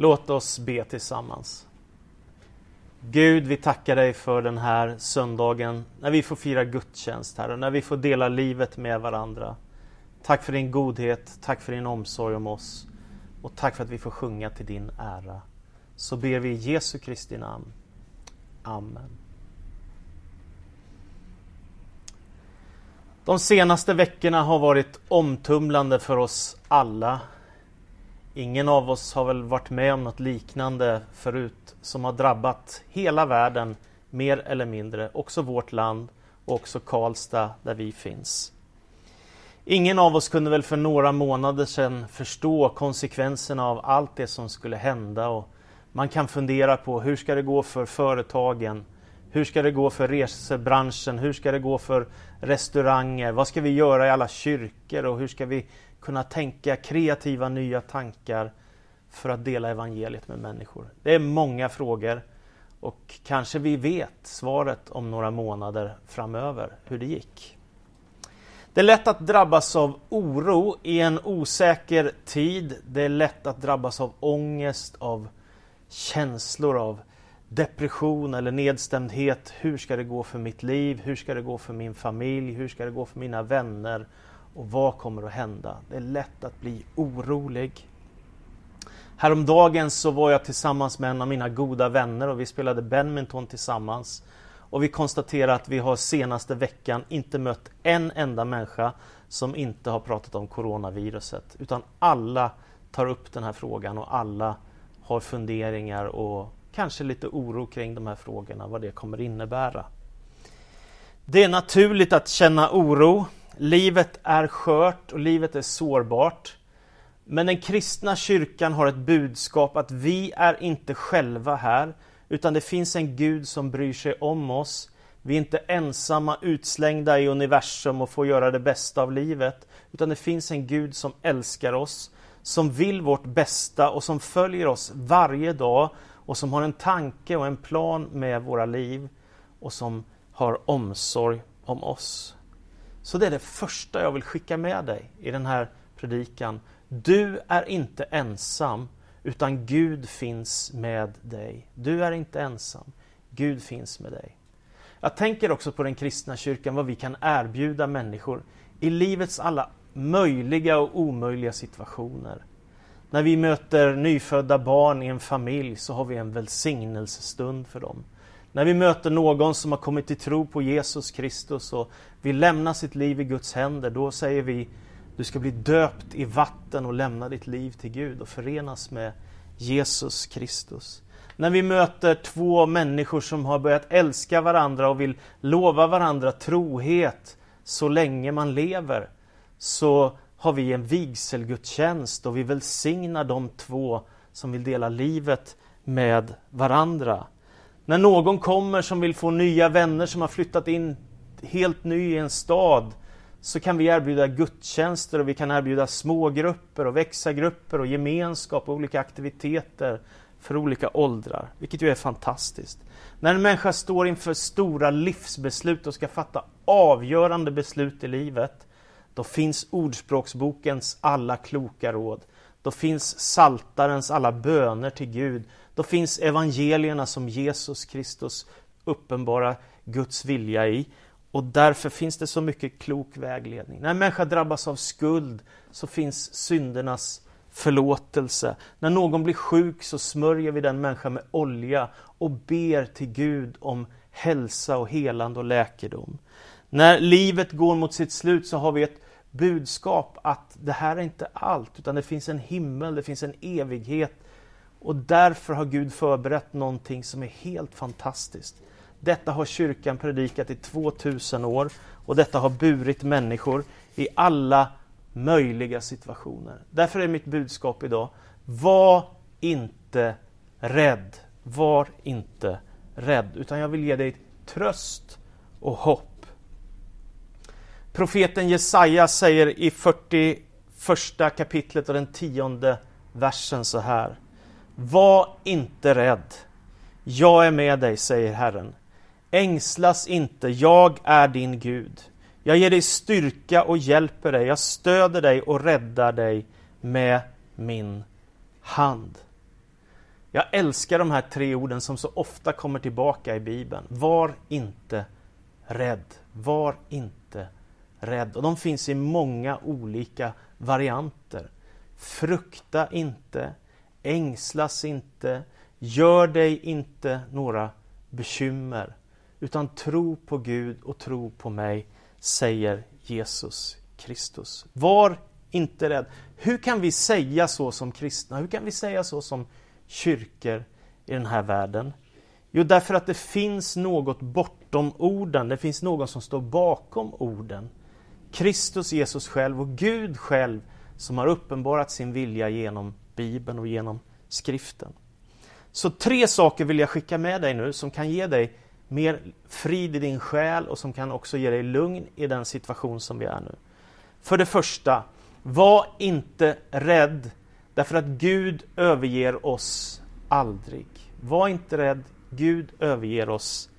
Låt oss be tillsammans. Gud, vi tackar dig för den här söndagen när vi får fira gudstjänst här och när vi får dela livet med varandra. Tack för din godhet, tack för din omsorg om oss och tack för att vi får sjunga till din ära. Så ber vi i Jesu Kristi namn. Amen. De senaste veckorna har varit omtumlande för oss alla. Ingen av oss har väl varit med om något liknande förut som har drabbat hela världen mer eller mindre, också vårt land och också Karlstad där vi finns. Ingen av oss kunde väl för några månader sedan förstå konsekvenserna av allt det som skulle hända och man kan fundera på hur ska det gå för företagen? Hur ska det gå för resebranschen? Hur ska det gå för restauranger? Vad ska vi göra i alla kyrkor och hur ska vi kunna tänka kreativa nya tankar för att dela evangeliet med människor? Det är många frågor och kanske vi vet svaret om några månader framöver hur det gick. Det är lätt att drabbas av oro i en osäker tid. Det är lätt att drabbas av ångest, av känslor av depression eller nedstämdhet. Hur ska det gå för mitt liv? Hur ska det gå för min familj? Hur ska det gå för mina vänner? Och vad kommer att hända? Det är lätt att bli orolig. Häromdagen så var jag tillsammans med en av mina goda vänner och vi spelade badminton tillsammans. Och vi konstaterade att vi har senaste veckan inte mött en enda människa som inte har pratat om coronaviruset. Utan alla tar upp den här frågan och alla har funderingar och kanske lite oro kring de här frågorna, vad det kommer innebära. Det är naturligt att känna oro. Livet är skört och livet är sårbart. Men den kristna kyrkan har ett budskap att vi är inte själva här, utan det finns en Gud som bryr sig om oss. Vi är inte ensamma utslängda i universum och får göra det bästa av livet, utan det finns en Gud som älskar oss, som vill vårt bästa och som följer oss varje dag och som har en tanke och en plan med våra liv och som har omsorg om oss. Så det är det första jag vill skicka med dig i den här predikan. Du är inte ensam utan Gud finns med dig. Du är inte ensam. Gud finns med dig. Jag tänker också på den kristna kyrkan, vad vi kan erbjuda människor i livets alla möjliga och omöjliga situationer. När vi möter nyfödda barn i en familj så har vi en välsignelsestund för dem. När vi möter någon som har kommit till tro på Jesus Kristus och vill lämna sitt liv i Guds händer, då säger vi du ska bli döpt i vatten och lämna ditt liv till Gud och förenas med Jesus Kristus. När vi möter två människor som har börjat älska varandra och vill lova varandra trohet så länge man lever, så har vi en vigselgudstjänst och vi välsignar de två som vill dela livet med varandra. När någon kommer som vill få nya vänner som har flyttat in helt ny i en stad så kan vi erbjuda gudstjänster och vi kan erbjuda smågrupper och växargrupper och gemenskap och olika aktiviteter för olika åldrar, vilket ju är fantastiskt. När en människa står inför stora livsbeslut och ska fatta avgörande beslut i livet då finns Ordspråksbokens alla kloka råd. Då finns Saltarens alla böner till Gud. Då finns evangelierna som Jesus Kristus uppenbara Guds vilja i. Och därför finns det så mycket klok vägledning. När en människa drabbas av skuld så finns syndernas förlåtelse. När någon blir sjuk så smörjer vi den människan med olja och ber till Gud om hälsa och helande och läkedom. När livet går mot sitt slut så har vi ett budskap att det här är inte allt, utan det finns en himmel, det finns en evighet. Och därför har Gud förberett någonting som är helt fantastiskt. Detta har kyrkan predikat i 2000 år och detta har burit människor i alla möjliga situationer. Därför är mitt budskap idag, var inte rädd. Var inte rädd, utan jag vill ge dig tröst och hopp Profeten Jesaja säger i 41 kapitlet och den tionde versen så här. Var inte rädd. Jag är med dig, säger Herren. Ängslas inte, jag är din Gud. Jag ger dig styrka och hjälper dig. Jag stöder dig och räddar dig med min hand. Jag älskar de här tre orden som så ofta kommer tillbaka i Bibeln. Var inte rädd. Var inte rädd. Och de finns i många olika varianter. Frukta inte, ängslas inte, gör dig inte några bekymmer, utan tro på Gud och tro på mig, säger Jesus Kristus. Var inte rädd. Hur kan vi säga så som kristna? Hur kan vi säga så som kyrkor i den här världen? Jo, därför att det finns något bortom orden. Det finns någon som står bakom orden. Kristus Jesus själv och Gud själv som har uppenbarat sin vilja genom Bibeln och genom skriften. Så tre saker vill jag skicka med dig nu som kan ge dig mer frid i din själ och som kan också ge dig lugn i den situation som vi är nu. För det första, var inte rädd därför att Gud överger oss aldrig. Var inte rädd, Gud överger oss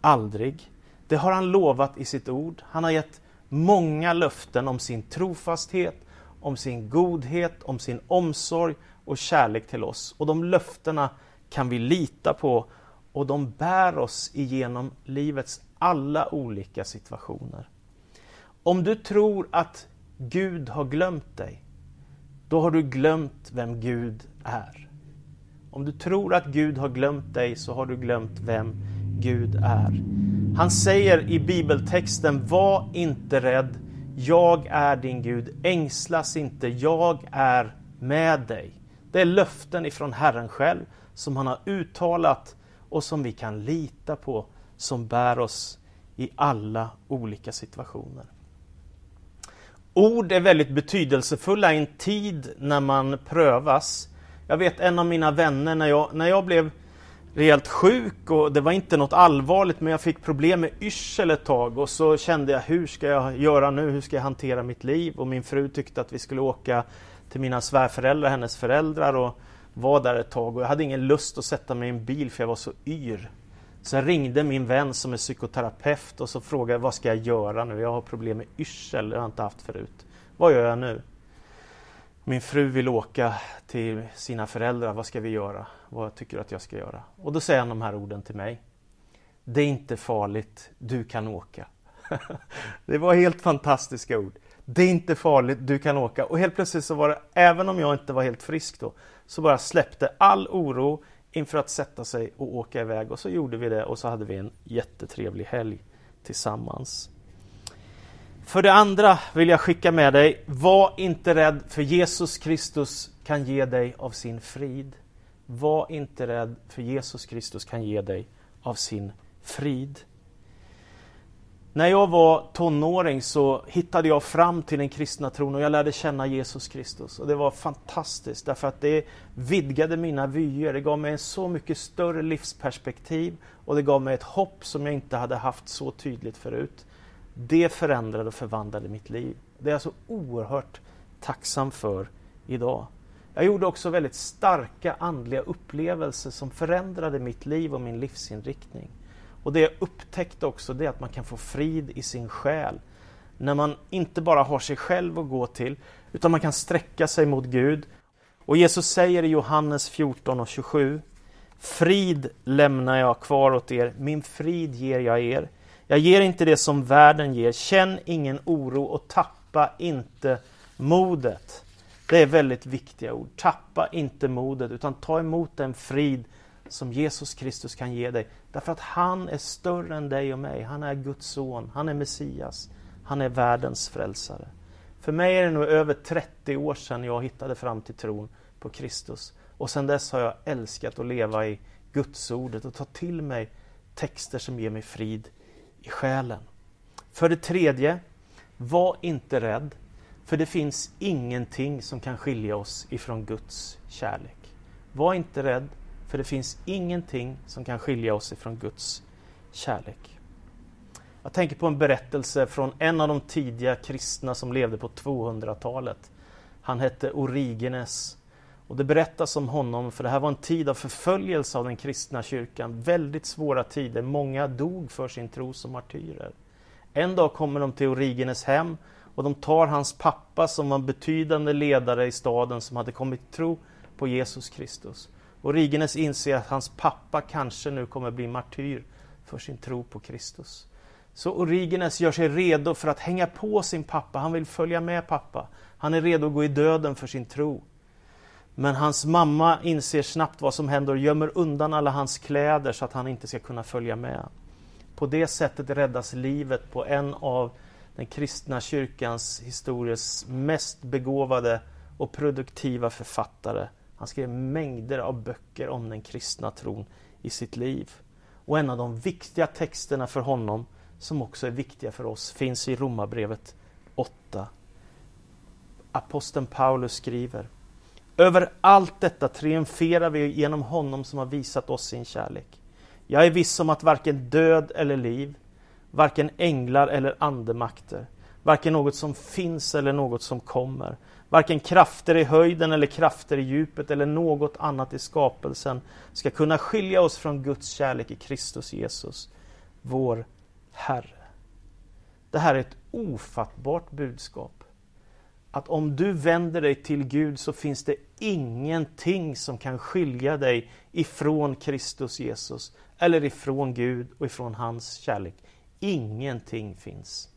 aldrig. Det har han lovat i sitt ord. Han har gett många löften om sin trofasthet, om sin godhet, om sin omsorg och kärlek till oss. Och de löftena kan vi lita på och de bär oss igenom livets alla olika situationer. Om du tror att Gud har glömt dig, då har du glömt vem Gud är. Om du tror att Gud har glömt dig så har du glömt vem Gud är. Han säger i bibeltexten, var inte rädd, jag är din Gud, ängslas inte, jag är med dig. Det är löften ifrån Herren själv som han har uttalat och som vi kan lita på, som bär oss i alla olika situationer. Ord är väldigt betydelsefulla i en tid när man prövas. Jag vet en av mina vänner när jag, när jag blev rejält sjuk och det var inte något allvarligt men jag fick problem med yrsel ett tag och så kände jag hur ska jag göra nu, hur ska jag hantera mitt liv? Och min fru tyckte att vi skulle åka till mina svärföräldrar, hennes föräldrar och var där ett tag och jag hade ingen lust att sätta mig i en bil för jag var så yr. Så jag ringde min vän som är psykoterapeut och så frågade vad ska jag göra nu? Jag har problem med yrsel, det har jag inte haft förut. Vad gör jag nu? Min fru vill åka till sina föräldrar, vad ska vi göra? Vad tycker du att jag ska göra? Och då säger han de här orden till mig. Det är inte farligt, du kan åka. det var helt fantastiska ord. Det är inte farligt, du kan åka. Och helt plötsligt så var det, även om jag inte var helt frisk då, så bara släppte all oro inför att sätta sig och åka iväg. Och så gjorde vi det och så hade vi en jättetrevlig helg tillsammans. För det andra vill jag skicka med dig, var inte rädd för Jesus Kristus kan ge dig av sin frid. Var inte rädd för Jesus Kristus kan ge dig av sin frid. När jag var tonåring så hittade jag fram till den kristna tron och jag lärde känna Jesus Kristus. Och Det var fantastiskt därför att det vidgade mina vyer. Det gav mig en så mycket större livsperspektiv och det gav mig ett hopp som jag inte hade haft så tydligt förut. Det förändrade och förvandlade mitt liv. Det är jag så oerhört tacksam för idag. Jag gjorde också väldigt starka andliga upplevelser som förändrade mitt liv och min livsinriktning. Och det jag upptäckte också det är att man kan få frid i sin själ. När man inte bara har sig själv att gå till, utan man kan sträcka sig mot Gud. Och Jesus säger i Johannes 14 och 27 Frid lämnar jag kvar åt er, min frid ger jag er. Jag ger inte det som världen ger. Känn ingen oro och tappa inte modet. Det är väldigt viktiga ord. Tappa inte modet utan ta emot den frid som Jesus Kristus kan ge dig. Därför att han är större än dig och mig. Han är Guds son. Han är Messias. Han är världens frälsare. För mig är det nu över 30 år sedan jag hittade fram till tron på Kristus. Och sedan dess har jag älskat att leva i Gudsordet och ta till mig texter som ger mig frid i själen. För det tredje, var inte rädd, för det finns ingenting som kan skilja oss ifrån Guds kärlek. Var inte rädd, för det finns ingenting som kan skilja oss ifrån Guds kärlek. Jag tänker på en berättelse från en av de tidiga kristna som levde på 200-talet. Han hette Origenes och det berättas om honom, för det här var en tid av förföljelse av den kristna kyrkan. Väldigt svåra tider. Många dog för sin tro som martyrer. En dag kommer de till Origenes hem och de tar hans pappa som var en betydande ledare i staden som hade kommit tro på Jesus Kristus. Origenes inser att hans pappa kanske nu kommer bli martyr för sin tro på Kristus. Så Origenes gör sig redo för att hänga på sin pappa. Han vill följa med pappa. Han är redo att gå i döden för sin tro. Men hans mamma inser snabbt vad som händer och gömmer undan alla hans kläder så att han inte ska kunna följa med. På det sättet räddas livet på en av den kristna kyrkans historias mest begåvade och produktiva författare. Han skrev mängder av böcker om den kristna tron i sitt liv. Och en av de viktiga texterna för honom, som också är viktiga för oss, finns i Romarbrevet 8. Aposteln Paulus skriver över allt detta triumferar vi genom honom som har visat oss sin kärlek. Jag är viss om att varken död eller liv, varken änglar eller andemakter, varken något som finns eller något som kommer, varken krafter i höjden eller krafter i djupet eller något annat i skapelsen ska kunna skilja oss från Guds kärlek i Kristus Jesus, vår Herre. Det här är ett ofattbart budskap. Att om du vänder dig till Gud så finns det ingenting som kan skilja dig ifrån Kristus Jesus eller ifrån Gud och ifrån hans kärlek. Ingenting finns.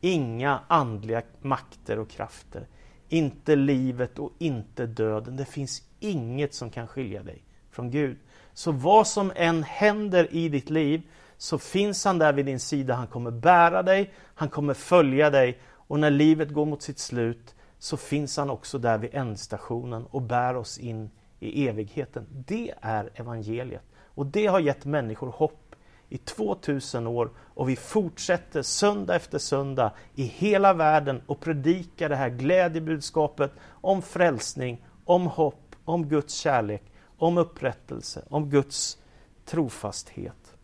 Inga andliga makter och krafter. Inte livet och inte döden. Det finns inget som kan skilja dig från Gud. Så vad som än händer i ditt liv så finns han där vid din sida. Han kommer bära dig, han kommer följa dig och när livet går mot sitt slut så finns han också där vid ändstationen och bär oss in i evigheten. Det är evangeliet. Och det har gett människor hopp i 2000 år och vi fortsätter söndag efter söndag i hela världen och predikar det här glädjebudskapet om frälsning, om hopp, om Guds kärlek, om upprättelse, om Guds trofasthet.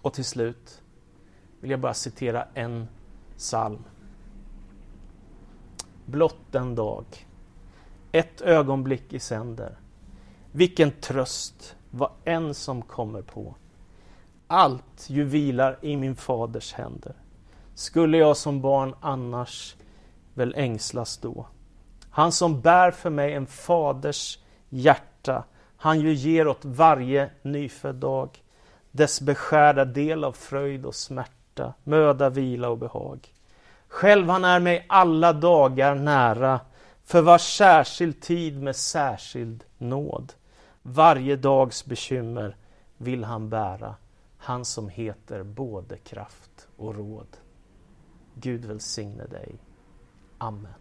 Och till slut vill jag bara citera en psalm. Blott en dag, ett ögonblick i sänder. Vilken tröst vad än som kommer på. Allt ju vilar i min faders händer. Skulle jag som barn annars väl ängslas då? Han som bär för mig en faders hjärta, han ju ger åt varje nyfödd dag dess beskärda del av fröjd och smärta, möda, vila och behag. Själv han är mig alla dagar nära, för var särskild tid med särskild nåd. Varje dags bekymmer vill han bära, han som heter både kraft och råd. Gud välsigne dig. Amen.